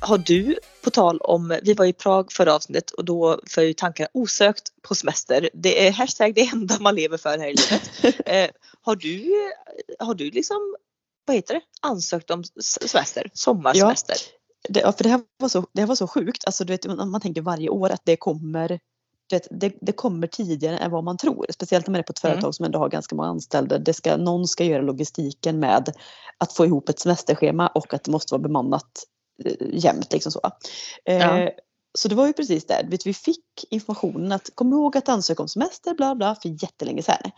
har du, på tal om, vi var i Prag förra avsnittet och då för ju tankarna osökt på semester. Det är hashtag det enda man lever för här i livet. eh, har du, har du liksom, vad heter det, ansökt om semester, sommarsemester? Ja, det, för det här var så, det här var så sjukt, alltså du vet man tänker varje år att det kommer det, det, det, kommer tidigare än vad man tror. Speciellt när man är på ett företag mm. som ändå har ganska många anställda. Det ska, någon ska göra logistiken med att få ihop ett semesterschema och att det måste vara bemannat jämt. Liksom så. Ja. Eh, så det var ju precis det. Vi fick informationen att kom ihåg att ansöka om semester bla bla för jättelänge sedan.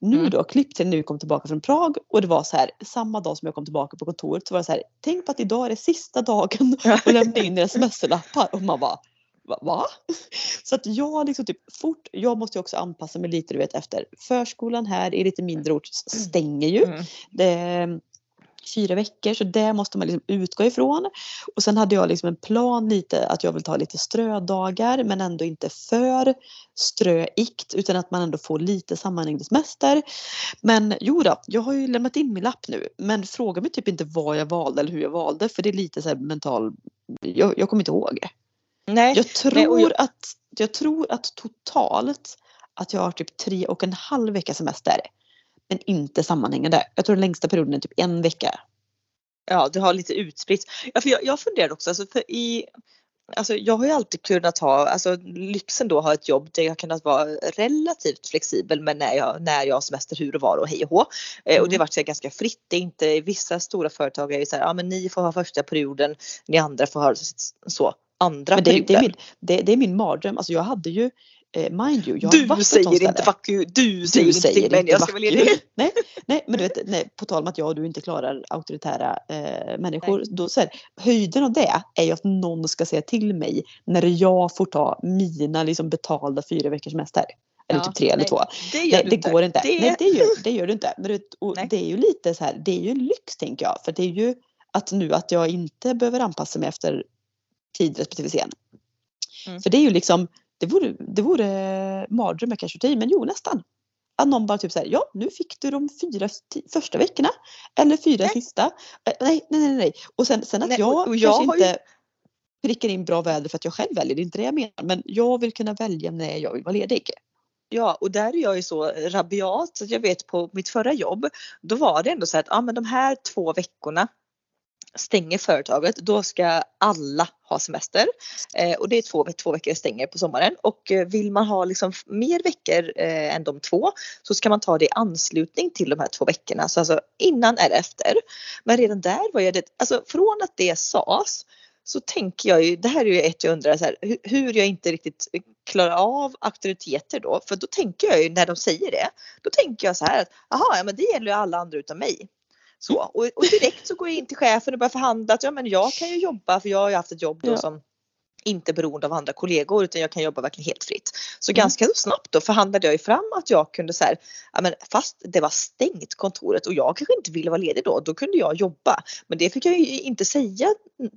Nu mm. då, klipp till när vi kom tillbaka från Prag och det var så här samma dag som jag kom tillbaka på kontoret så var det så här tänk på att idag är det sista dagen att lämna in era semesterlappar och man bara va? Så att jag liksom typ fort, jag måste ju också anpassa mig lite du vet efter förskolan här i lite mindre ort stänger ju. Mm. Det, fyra veckor så det måste man liksom utgå ifrån. Och sen hade jag liksom en plan lite att jag vill ta lite strödagar men ändå inte för ströikt utan att man ändå får lite sammanhängande semester. Men jo då, jag har ju lämnat in min lapp nu men fråga mig typ inte vad jag valde eller hur jag valde för det är lite så här mental, jag, jag kommer inte ihåg. Nej. Jag tror, Nej, jag... Att, jag tror att totalt att jag har typ tre och en halv vecka semester. Men inte sammanhängande. Jag tror den längsta perioden är typ en vecka. Ja, du har lite utspritt. Ja, för jag, jag funderar också, alltså för i, alltså jag har ju alltid kunnat ha, alltså lyxen då ha ett jobb där jag kunnat vara relativt flexibel med när jag, när jag har semester, hur och var och hej och hå. Mm. Och det har mm. varit så ganska fritt. Det är inte, vissa stora företag är ju så här, ja men ni får ha första perioden, ni andra får ha så andra Men det, det, är min, det, det är min mardröm. Alltså jag hade ju mind you, jag har Du säger inte fuck you, du säger du säger inte men jag ska väl det. nej, nej, men du vet, nej, på tal om att jag och du inte klarar auktoritära eh, människor. Då, så här, höjden av det är ju att någon ska säga till mig när jag får ta mina liksom, betalda fyra veckors semester. Eller ja, typ tre nej, eller två. Det, gör det, det inte. går inte. Det... Nej, det gör, det gör du inte. Men och det är ju lite så här, det är ju en lyx tänker jag. För det är ju att nu att jag inte behöver anpassa mig efter tid respektive scen. Mm. För det är ju liksom, det vore, det vore mardröm jag kanske men jo nästan. Att någon bara typ säger ja nu fick du de fyra första veckorna. Eller fyra nej. sista. Äh, nej, nej, nej, nej. Och sen, sen att nej, jag, och jag kanske inte ju... prickar in bra väder för att jag själv väljer, det är inte det jag menar. Men jag vill kunna välja när jag vill vara ledig. Ja, och där är jag ju så rabiat så jag vet på mitt förra jobb då var det ändå så att ja, men de här två veckorna stänger företaget då ska alla ha semester eh, och det är två, två veckor stänger på sommaren och eh, vill man ha liksom mer veckor eh, än de två så ska man ta det i anslutning till de här två veckorna, så alltså innan eller efter. Men redan där var jag det, alltså från att det sades så tänker jag ju, det här är ju ett jag undrar så här, hur jag inte riktigt klarar av auktoriteter då, för då tänker jag ju när de säger det, då tänker jag så här att aha, ja men det gäller ju alla andra utom mig. Så, och, och, direkt så går jag in till chefen och börjar förhandla att ja, men jag kan ju jobba för jag har ju haft ett jobb då ja. som inte beroende av andra kollegor utan jag kan jobba verkligen helt fritt. Så mm. ganska snabbt då förhandlade jag ju fram att jag kunde så här, ja men fast det var stängt kontoret och jag kanske inte ville vara ledig då, då kunde jag jobba. Men det fick jag ju inte säga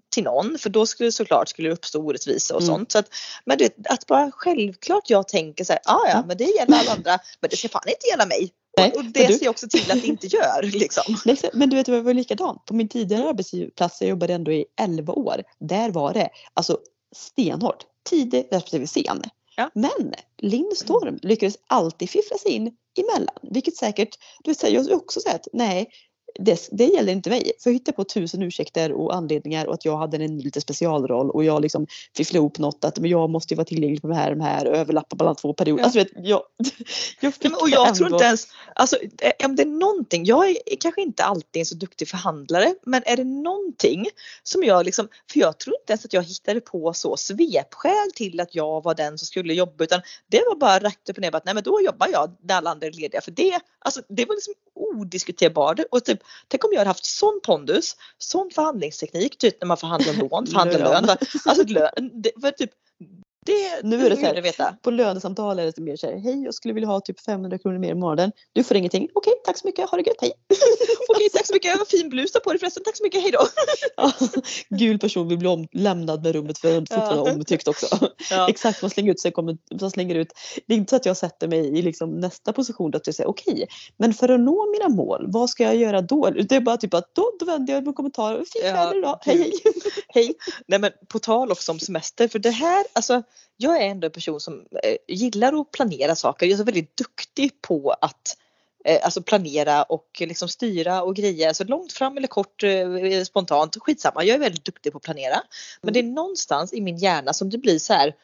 till någon för då skulle det såklart skulle det uppstå orättvisa och mm. sånt. Så att, men det, att bara självklart jag tänker så här, ja ja men det gäller alla andra men det ska fan inte gälla mig. Nej, och det du... ser jag också till att det inte gör. Liksom. men du vet, det var likadant. På min tidigare arbetsplats, jag jobbade ändå i 11 år. Där var det alltså stenhårt. Tidig respektive sen. Ja. Men Linn Storm lyckades alltid fiffla sig in emellan. Vilket säkert, du säger också så att nej, det, det gäller inte mig. För jag hittade på tusen ursäkter och anledningar och att jag hade en lite specialroll och jag liksom fifflade ihop något att men jag måste ju vara tillgänglig på de här, de här och överlappa mellan två perioder. Ja. Alltså, vet, jag, jag fick och jag ändå... tror inte ens, alltså om det är någonting, jag är kanske inte alltid en så duktig förhandlare men är det någonting som jag liksom, för jag tror inte ens att jag hittade på så svepskäl till att jag var den som skulle jobba utan det var bara rätt upp och ner att nej men då jobbar jag när alla andra är lediga för det, alltså det var liksom odiskuterbart och typ tänk om jag hade haft sån pondus, sån förhandlingsteknik, typ när man förhandlar lån, förhandlar lön. Alltså lön, det typ Det, Nu är det så här, veta. På lönesamtal är det mer så här, hej jag skulle vilja ha typ 500 kronor mer i månaden. Du får ingenting. Okej, tack så mycket, ha det gött, hej. Okej, tack så mycket. Vad fin blus du har på dig förresten. Tack så mycket, hej då. Ja, Gul person vill bli lämnad med rummet för fortfarande Ja. omtyckt också. Ja. Exakt, man slänger ut sig, man slänger ut. Det är inte så att jag sätter mig i liksom nästa position att jag säger okej, men för att nå mina mål, vad ska jag göra då? Det är bara typ att då, då vänder jag mig kommentar, fint Ja, väder idag, hej hej. Hej! Nej men på tal också om semester, för det här, alltså jag är ändå en person som eh, gillar att planera saker. Jag är så väldigt duktig på att eh, alltså planera och liksom styra och grejer. Alltså långt fram eller kort, eh, spontant, skitsamma. Jag är väldigt duktig på att planera. Men det är någonstans i min hjärna som det blir så här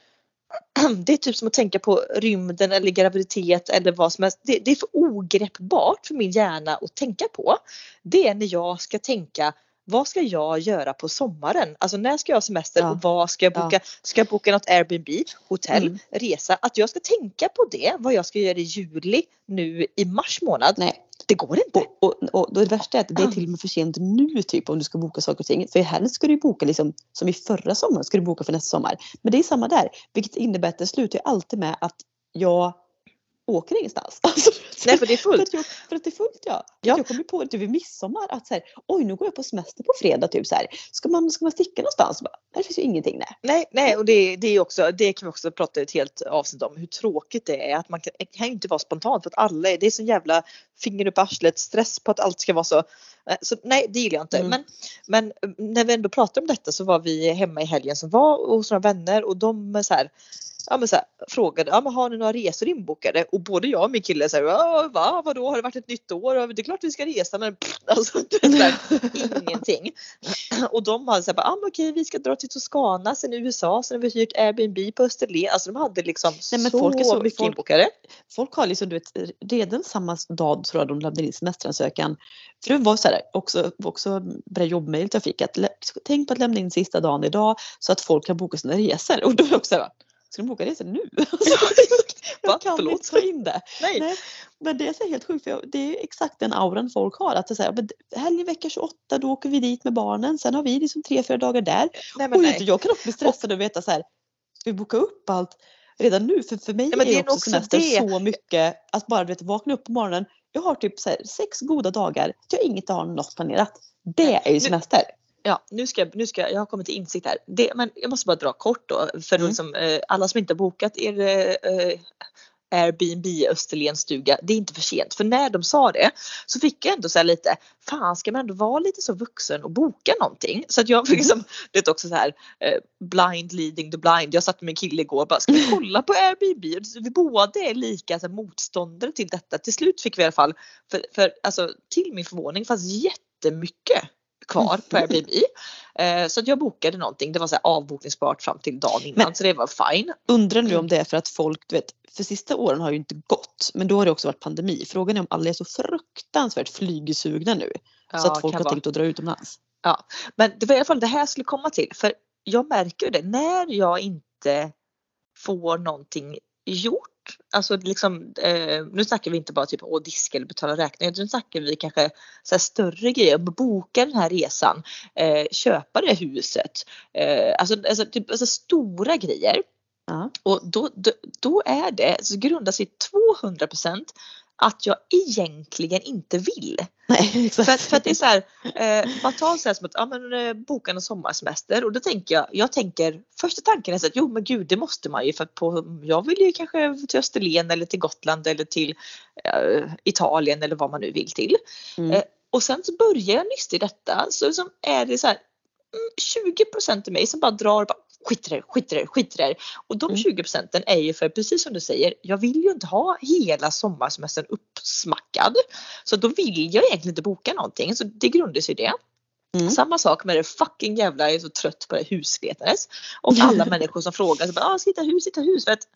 det är typ som att tänka på rymden eller graviditet eller vad som helst. Det, det är för ogreppbart för min hjärna att tänka på. Det är när jag ska tänka vad ska jag göra på sommaren? Alltså när ska jag ha semester Ja. och vad ska jag Ja. boka? Ska jag boka något Airbnb, hotell, Mm. resa? Att jag ska tänka på det, vad jag ska göra i juli nu i mars månad. Nej. Det går inte. Och, och, och det värsta är att det är till och med för sent nu typ om du ska boka saker och ting. För helst ska du boka liksom som i förra sommaren ska du boka för nästa sommar. Men det är samma där. Vilket innebär att det slutar ju alltid med att jag åker ingenstans. Alltså, Nej för det är för, fullt. att jag, för att det är fullt ja. Ja. Jag kom ju på det typ vid midsommar att så här, oj nu går jag på semester på fredag typ så här. Ska man, ska man sticka någonstans? Bara, det finns ju ingenting nej. Nej, nej och det, det är också, det kan vi också prata ett helt avsnitt om, hur tråkigt det är att man kan, kan inte vara spontant för att alla, är- det är så jävla finger upp arslet, stress på att allt ska vara så. Eh, Så nej, det gillar jag inte. Mm. Men, men eh, när vi ändå pratar om detta så var vi hemma i helgen som var hos några vänner och de så här, ja, men så här, frågade, ja, men har ni några resor inbokade? Och både jag och min kille ja, va, vadå, har det varit ett nytt år? Det är klart vi ska resa men pff, alltså, så här, ingenting. Och de hade sagt, ah, men okej vi ska dra till Toscana, sen USA, sen har vi hyrt Airbnb på Österlen. Alltså de hade liksom Nej, men så, folk är så- mycket folk- inbokade. Folk har liksom, du vet, redan samma dag tror jag de lämnade in semesteransökan. För det var så här, också, också jobbmejlet jag fick att tänk på att lämna in sista dagen idag så att folk kan boka sina resor. Och då också så här, ska de boka resor nu? Jag kan Förlåt? inte ta in det. Nej. Nej. Men det är så helt sjukt för det är exakt den auran folk har. Att det är så här, men helgen vecka 28 då åker vi dit med barnen. Sen har vi liksom tre, fyra dagar där. Nej, Och nej. jag kan också bli stressad och veta så här, ska vi boka upp allt redan nu? För för mig Ja, det är nog också också semester det. så mycket att bara du vet, vakna upp på morgonen. Jag har typ så här, sex goda dagar. Jag inte har något planerat. Det är ju Nu- semester. Ja, nu ska, jag- nu ska jag, jag har kommit till insikt här. Det, men jag måste bara dra kort då för Mm. liksom, eh, alla som inte har bokat er eh, Airbnb Österlenstuga, det är inte för sent. För när de sa det så fick jag ändå så lite, fan ska man ändå vara lite så vuxen och boka någonting? Så att jag fick liksom, det är också så här eh, blind leading the blind. Jag satt med min kille igår och bara, ska vi kolla på Airbnb? Vi båda är lika så här, motståndare till detta. Till slut fick vi i alla fall, för, för alltså till min förvåning fanns jättemycket kvar på Mm. Airbnb. Eh, så att jag bokade någonting. Det var så avbokningsbart fram till dagen innan Men- så det var fine. Undrar nu Mm. om det är för att folk, du vet, för sista åren har ju inte gått. Men då har det också varit pandemi. Frågan är om alla är så fruktansvärt flygsugna nu. så Ja, att folk har vara. tänkt att dra utomlands. Men det var i alla fall det här jag skulle komma till. För jag märker ju det när jag inte får någonting gjort. Alltså liksom, eh, nu snackar vi inte bara typ att diska eller betala räkningar. Nu snackar vi kanske så större grejer. Boka den här resan. Eh, köpa det huset. Eh, alltså, alltså, typ, alltså stora grejer. Ja. Och då, då, då är det, så grundar sig 200 att jag egentligen inte vill. Nej. För att, för att det är så här, eh, man tar så här som att ja, men, eh, boka en sommarsemester och då tänker jag, jag tänker första tanken är så att jo men gud det måste man ju för att på, jag vill ju kanske till Österlen eller till Gotland eller till eh, Italien eller vad man nu vill till. Mm. Eh, och sen så börjar jag nysta i detta så som är det så här mm, 20 procent av mig som bara drar och bara skit i det, skit i det, skit i det. Och de Mm. 20 procenten är ju för precis som du säger, jag vill ju inte ha hela sommarsemestern uppsmackad. Så då vill jag egentligen inte boka någonting. Så det grundar sig i det. Mm. Samma sak med det fucking jävla, jag är så trött på det husletandes. Och alla människor som frågar, så bara, ah, ska hitta hus, hitta hus. För att,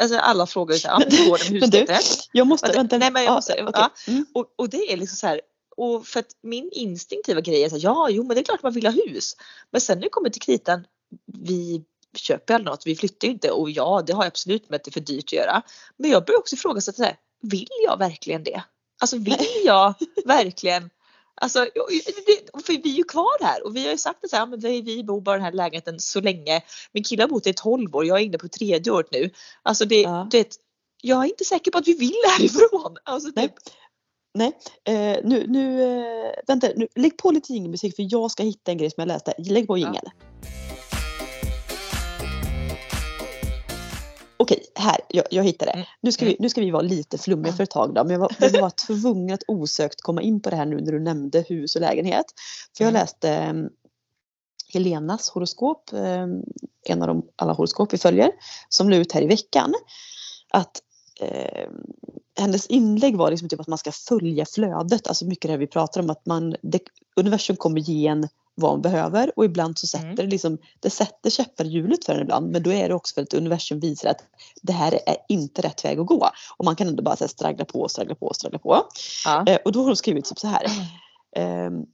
alltså alla frågar ju så här, ah, hur går det med husletare? Jag måste, Vänta, nej, men jag Ja, måste- okej. ja. Mm. Och, och det är liksom så här, och för att min instinktiva grej är så här, ja jo men det är klart man vill ha hus. Men sen när det kommer till kritan, vi köper aldrig något, vi flyttar inte och ja det har jag absolut med att det är för dyrt att göra. Men jag börjar också ifrågasätta så här, vill jag verkligen det? Alltså vill jag verkligen Alltså, för vi är ju kvar här och vi har ju sagt att så här, men vi, vi bor bara i den här lägenheten så länge. Min kille har bott i 12 år, jag är inne på tredje året nu. Alltså det, Ja. det, jag är inte säker på att vi vill härifrån. Alltså, Nej. typ, Nej, eh, nu, nu, eh, vänta, nu, lägg på lite jingelmusik för jag ska hitta en grej som jag läste. Lägg på jingeln. Okej, här, jag, jag hittade det. Mm. Nu ska, vi, nu ska vi vara lite flummiga för ett tag då, men jag var, jag var tvungen att osökt komma in på det här nu när du nämnde hus och lägenhet. För jag Mm. läste eh, Helenas horoskop, eh, en av de alla horoskop vi följer, som la ut här i veckan. Att eh, hennes inlägg var liksom typ att man ska följa flödet, alltså mycket det här vi pratar om att man, det, universum kommer ge en vad man behöver och ibland så sätter Mm. det liksom, det sätter käppar i hjulet för en ibland men då är det också för att universum visar att det här är inte rätt väg att gå och man kan ändå bara här, straggla på, straggla på, straggla på. ja. Eh, och då har hon skrivit typ så här. Ehm,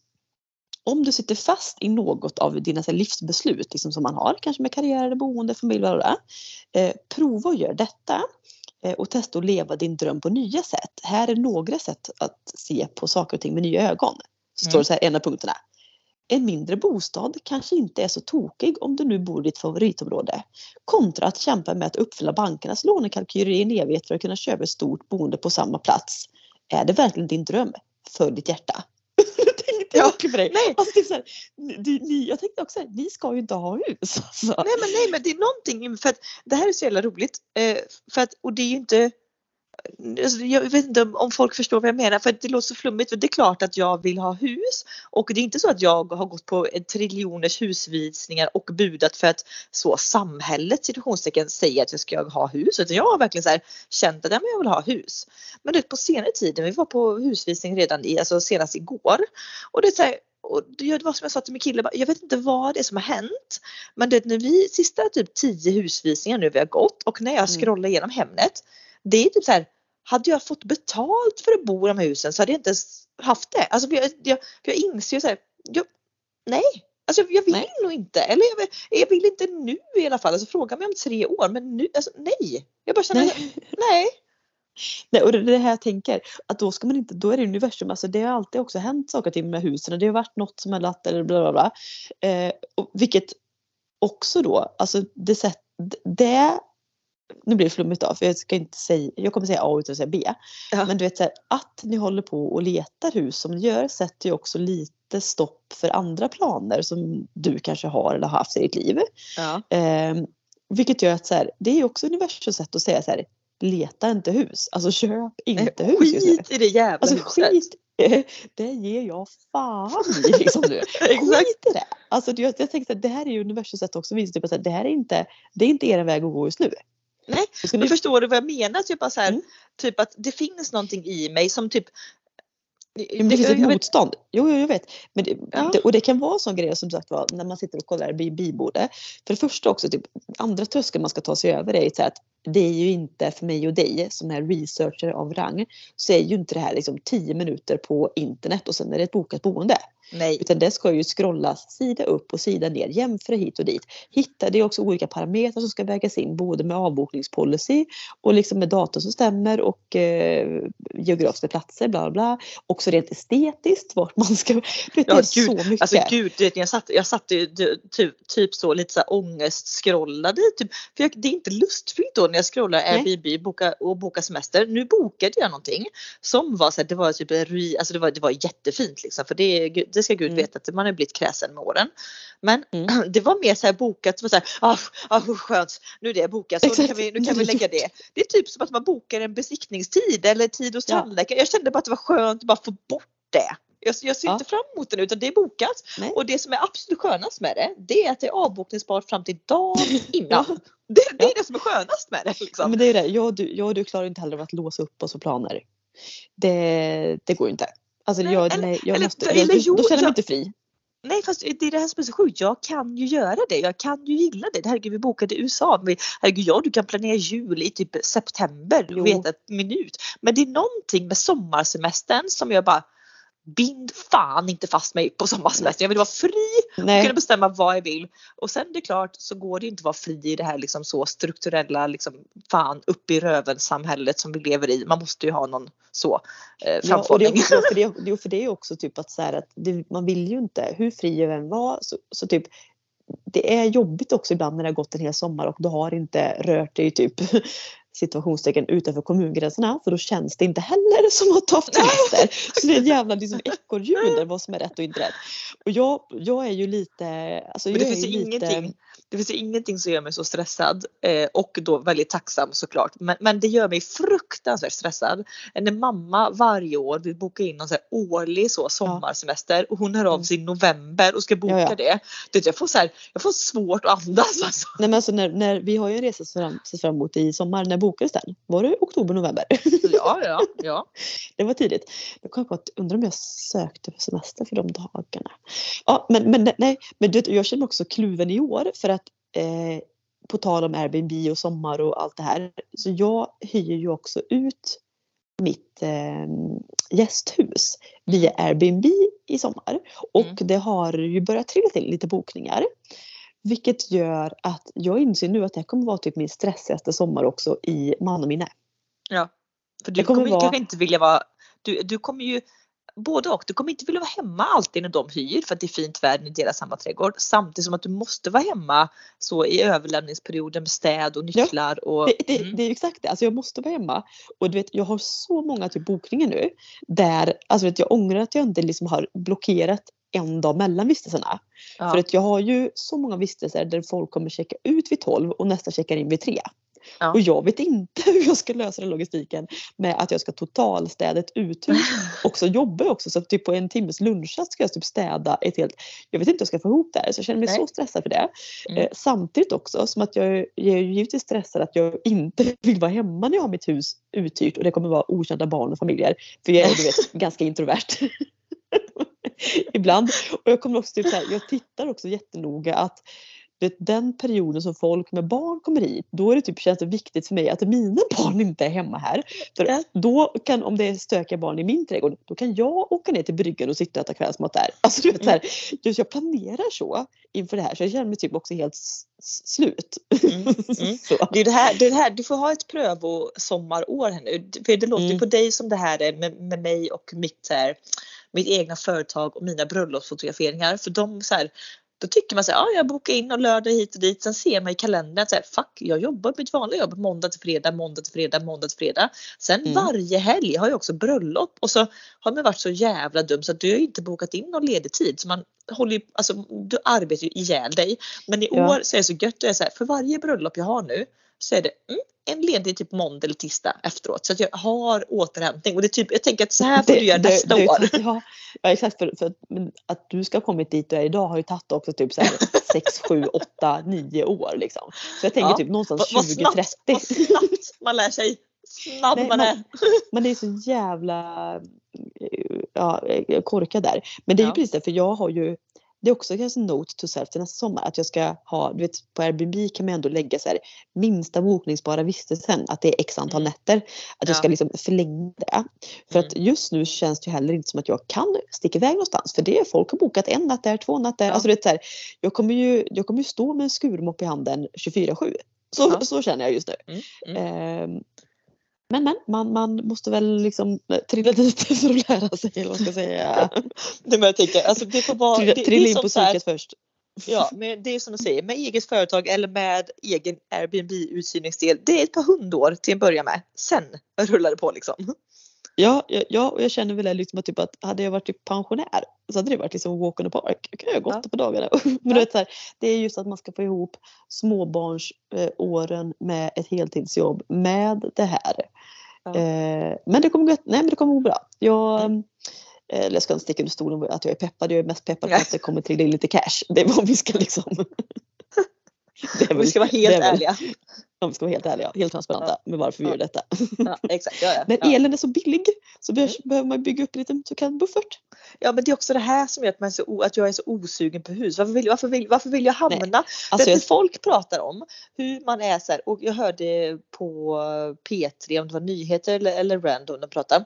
om du sitter fast i något av dina här, livsbeslut liksom som man har, kanske med karriär, eller boende, familj, bla, bla, bla, eh, prova att göra detta eh, och testa att leva din dröm på nya sätt. Här är några sätt att se på saker och ting med nya ögon. Så står Mm. det så här, en av punkterna. En mindre bostad kanske inte är så tokig om du nu bor i ditt favoritområde. Kontra att kämpa med att uppfylla bankernas lånekalkyler i en evighet för att kunna köpa ett stort boende på samma plats. Är det verkligen din dröm? Följ ditt hjärta. Ja, nej. Alltså, det är så här, ni, ni, jag tänkte också, ni ska ju inte ha hus. Alltså. Nej men nej men det är någonting för att det här är så jävla roligt. Eh, för att, och det är ju inte jag vet inte om, folk förstår vad jag menar för det låter så flummigt. För det är klart att jag vill ha hus och det är inte så att jag har gått på triljoners husvisningar och budat för att så samhället situationstecken säger att jag ska ha hus. Utan jag har verkligen så här, känt att ja, men jag vill ha hus. Men det, på senare tid, vi var på husvisning redan i, alltså senast igår. Och det är så här, och det var som jag sa till min kille, jag vet inte vad det är som har hänt. Men det, när vi sista typ tio husvisningar nu vi har gått och när jag Mm. scrollar igenom Hemnet. Det är typ så här, hade jag fått betalt för att bo i de här husen så hade jag inte ens haft det. Alltså för jag, jag, för jag inser ju så här, jag, nej. Alltså jag vill Nej. nog inte. Eller jag vill, jag vill inte nu i alla fall. Alltså fråga mig om tre år. Men nu, alltså nej. Jag bara känner, nej. Nej. nej. Nej, och det är det här jag tänker, att då ska man inte, då är det universum, alltså det har alltid också hänt saker och ting med husen och det har varit något som har latt eller bla bla bla. Eh, och vilket också då, alltså det sätt, det, nu blir det flummigt då för jag ska inte säga, jag kommer säga A utan att säga B. Ja. Men du vet så här, att ni håller på och letar hus som ni gör sätter ju också lite stopp för andra planer som du kanske har eller har haft i ditt liv. Ja. Eh, vilket gör att så här, det är också universums sätt att säga så här, leta inte hus, alltså köp inte hus just nu. Skit i det jävla Alltså huset. skit, det ger jag fan i liksom nu. Skit i det. Alltså jag, jag tänkte att det här är ju universums sätt också att visa typ, att det här är inte, det är inte er väg att gå just nu. Nej, Men ni, förstår du vad jag menar? Typ, så här, Mm. typ att det finns någonting i mig som typ men det finns ett jag vet- motstånd. Jo, jo, jag vet. Men det, Ja. det, och det kan vara sån grej som sagt var när man sitter och kollar vid bibordet. För det första också, typ, andra tröskeln man ska ta sig över är att det är ju inte för mig och dig som är researcher av rang. Så är ju inte det här liksom 10 minuter på internet och sen är det ett bokat boende. Nej. Utan det ska ju scrollas sida upp och sida ner, jämföra hit och dit. Hitta, det är också olika parametrar som ska vägas in både med avbokningspolicy och liksom med datum som stämmer och eh, geografiska platser, bla bla. Också rent estetiskt, vart man ska... Du vet, Ja, det är gud, så mycket. Alltså gud, jag satt, jag satt typ, typ så lite så här ångestskrollade. Typ, för jag, det är inte lustfyllt då när jag scrollar. Airbnb boka, och boka semester. Nu bokade jag någonting som var så här, det var typ en alltså det var, det var jättefint liksom. För det, är- det ska gud Mm. veta att man har blivit kräsen med åren. Men Mm. det var mer så här bokat, så här, ah, ah, skönt, nu är det bokat så nu kan vi, nu kan vi lägga det. Det är typ som att man bokar en besiktningstid eller tid hos Ja. tandläkaren. Jag kände bara att det var skönt att bara få bort det. Jag, jag ser Ja. inte fram emot det nu utan det är bokat. Nej. Och det som är absolut skönast med det, det är att det är avbokningsbart fram till dagen innan. Ja. Det, det är Ja. det som är skönast med det. Liksom. Men det är det, jag och, du, jag och du klarar inte heller av att låsa upp oss och planer. Det, det går inte. Alltså Nej, jag, eller- nej, jag eller- måste, eller jag, jo, då känner jag mig inte fri. Nej fast det är det här som är så sjukt. Jag kan ju göra det. Jag kan ju gilla det. Herregud vi bokade USA. Men herregud ja du kan planera jul i typ september. Du vet ett minut. Men det är någonting med sommarsemestern som jag bara bind fan inte fast mig på sommarsemestern. Jag vill vara fri och kunna bestämma vad jag vill. Och sen det är klart så går det inte att vara fri i det här liksom så strukturella liksom fan upp i röven samhället som vi lever i. Man måste ju ha någon så eh, Ja, och det, framförhållning. ja, för det, jo, för det är också typ att, så här, att det, man vill ju inte, hur fri jag än var, så, så typ det är jobbigt också ibland när det har gått en hel sommar och du har inte rört dig typ situationstecken utanför kommungränserna för då känns det inte heller som att haft semester. Så det är ett jävla liksom, ekorrhjul där vad som är rätt och inte rätt. Och jag, jag är ju lite... Alltså, Men det finns ju lite, ingenting, det finns ingenting som gör mig så stressad eh, och då väldigt tacksam såklart. Men, men det gör mig fruktansvärt stressad när mamma varje år vill boka in någon så årlig så sommarsemester och hon hör av Mm. sig i november och ska boka Ja, ja. det. Du vet, jag, får så här, jag får svårt att andas alltså. Nej, men alltså när, när, vi har ju en resa att se fram, emot i sommar. När bokades den? Var det oktober, november? Ja, ja, ja. Det var tidigt. Jag kom på att undrar om jag sökte för semester för de dagarna. Ja, men, men nej, men du jag känner mig också kluven i år för att eh, på tal om Airbnb och sommar och allt det här. Så jag hyr ju också ut mitt eh, gästhus via Airbnb i sommar. Och Mm. det har ju börjat trilla till lite bokningar. Vilket gör att jag inser nu att det här kommer vara typ min stressigaste sommar också i mannaminne. ja. För du Det kommer kommer, vara- kanske inte vilja vara, du, du kommer ju både och. Du kommer inte vilja vara hemma alltid när de hyr för att det är fint väder, ni delar samma trädgård. Samtidigt som att du måste vara hemma så i överlämningsperioden med städ och nycklar. Och, Det, det, mm. det är exakt det. Alltså jag måste vara hemma. Och du vet, jag har så många typ bokningar nu. Där alltså vet, jag ångrar att jag inte liksom har blockerat en dag mellan vistelserna. Ja. För att jag har ju så många vistelser där folk kommer checka ut vid 12 och nästa checkar in vid 3. Ja. Och jag vet inte hur jag ska lösa den logistiken med att jag ska totalstäda ett uthus. Och så jobbar jag också så typ på en timmes lunchrast ska jag typ städa ett helt... Jag vet inte hur jag ska få ihop det här så jag känner mig Nej. så stressad för det. Mm. Eh, samtidigt också som att jag, jag är ju givetvis stressad att jag inte vill vara hemma när jag har mitt hus uthyrt och det kommer vara okända barn och familjer. För jag är du vet ganska introvert. Ibland. Och jag kommer också typ så här, jag tittar också jättenoga att vet, den perioden som folk med barn kommer hit, då är det typ, känns det viktigt för mig att mina barn inte är hemma här. För då kan, om det är stökiga barn i min trädgård, då kan jag åka ner till bryggan och sitta och äta kvällsmat där. Alltså, du vet, så här, just jag planerar så inför det här så jag känner mig typ också helt slut. Mm, mm. Det är det här, det är det här, du får ha ett prövo sommarår här nu. För det låter Mm. på dig som det här är med, med mig och mitt, här, mitt egna företag och mina bröllopsfotograferingar. För de så här, då tycker man så här, ja jag bokar in och lördag hit och dit. Sen ser man i kalendern att så här, fuck jag jobbar mitt vanliga jobb måndag till fredag, måndag till fredag, måndag till fredag. Sen Mm. varje helg har jag också bröllop och så har man varit så jävla dum så att du har inte bokat in någon ledig tid. Så man håller ju, alltså du arbetar ju ihjäl dig. Men i Ja. år så är det så gött, jag är så här, för varje bröllop jag har nu så är det mm, en ledig typ måndag eller tisdag efteråt. Så att jag har återhämtning och det är typ, jag tänker att så här får du göra nästa det- år. Ja, ja exakt. För, för att, att du ska ha kommit dit du är idag har ju tagit också typ så här 6, 7, 8, 9 år. Liksom. Så jag tänker Ja. typ någonstans Vad, vad 20, 30. snabbt, man lär sig. Snabb Nej, man är. man, är så jävla eh, ja, korkad där. Men det är ju Ja. precis det, för jag har ju det är också kanske en note to self till nästa sommar att jag ska ha, du vet på Airbnb kan man ändå lägga så här minsta bokningsbara vistelsen att det är x antal Mm. nätter. Att jag Ja. ska liksom förlänga det. För att Mm. just nu känns det ju heller inte som att jag kan sticka iväg någonstans för det är folk har bokat en natt där, två natt där. Ja. Alltså det är så här, jag kommer ju jag kommer ju stå med en skurmopp i handen 24-7. Så, Ja. så känner jag just nu. Mm, mm. Ehm, men men, man, man måste väl liksom eh, trilla dit för att lära sig eller vad man ska säga. Det men jag tänker, alltså det får vara, Trilla, det, det trilla är in på psyket först. Ja, men det är som du säger, med eget företag eller med egen Airbnb-uthyrningsdel. Det är ett par hundår till en början med. Sen rullar det på liksom. Ja, ja, ja, och jag känner väl liksom att, typ att hade jag varit typ pensionär så hade det varit liksom walk on the park. Jag kan jag gått Ja. på dagarna. Men du vet, så här, det är just att man ska få ihop småbarnsåren åren med ett heltidsjobb med det här. Ja. Eh, men det kommer gå, nej, men det kommer gå bra. Jag, Mm. eh, jag ska inte sticka under stolen att jag är peppad. Jag är mest peppad på att det kommer trilla in lite cash. Det är vad vi ska liksom. Om vi väl- ska vara helt är väl- ärliga. Om vi ska vara helt ärliga, helt transparenta med varför vi gör detta. Ja, exakt. Ja, ja. När elen är så billig så Mm. behöver, man bygga upp en liten så kallad buffert. ja men det är också det här som gör att, man är så, att jag är så osugen på hus. Varför vill, varför vill, varför vill jag hamna? Alltså jag, folk pratar om hur man är så här, och jag hörde på P3 om det var nyheter eller, eller random de pratade.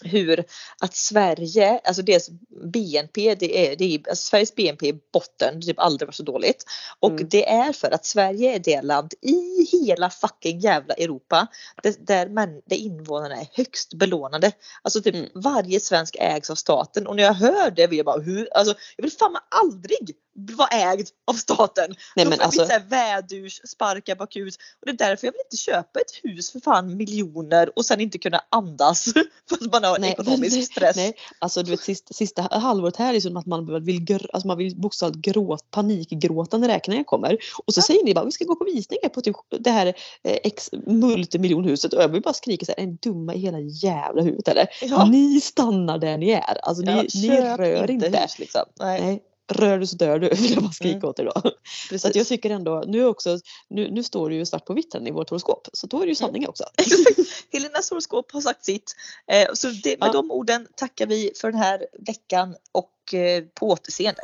Hur att Sverige, alltså deras BNP, det är, det är, alltså Sveriges BNP är botten, det har typ aldrig varit så dåligt. Och mm. det är för att Sverige är det land i hela fucking jävla Europa där, där, man, där invånarna är högst belånade. Alltså typ mm. varje svensk ägs av staten och när jag hör det vill jag bara hur, alltså jag vill fan aldrig vara ägd av staten. Nej, men alltså... Vädurs, sparka bakut och det är därför jag vill inte köpa ett hus för fan miljoner och sen inte kunna andas för att man har nej, ekonomisk stress. Nej, alltså du vet sista, sista halvåret här är som att man vill, alltså man vill bokstavligt gråta, panikgråta när räkningarna kommer. Och så ja. säger ni bara vi ska gå på visningar på typ det här eh, ex multimiljonhuset och jag vill bara skrika så här, är ni dumma i hela jävla huvudet eller? Ja. Ni stannar där ni är. Alltså ni, ja, ni rör inte. Hus, liksom. nej. nej rör du så dör du vill jag bara skrika mm. åt dig då. Precis. Så att jag tycker ändå, nu, också, nu, nu står det ju svart på vitt i vårt horoskop så då är det ju sanning också. Helenas horoskop har sagt sitt. Eh, så det, med ja. de orden tackar vi för den här veckan och eh, på återseende.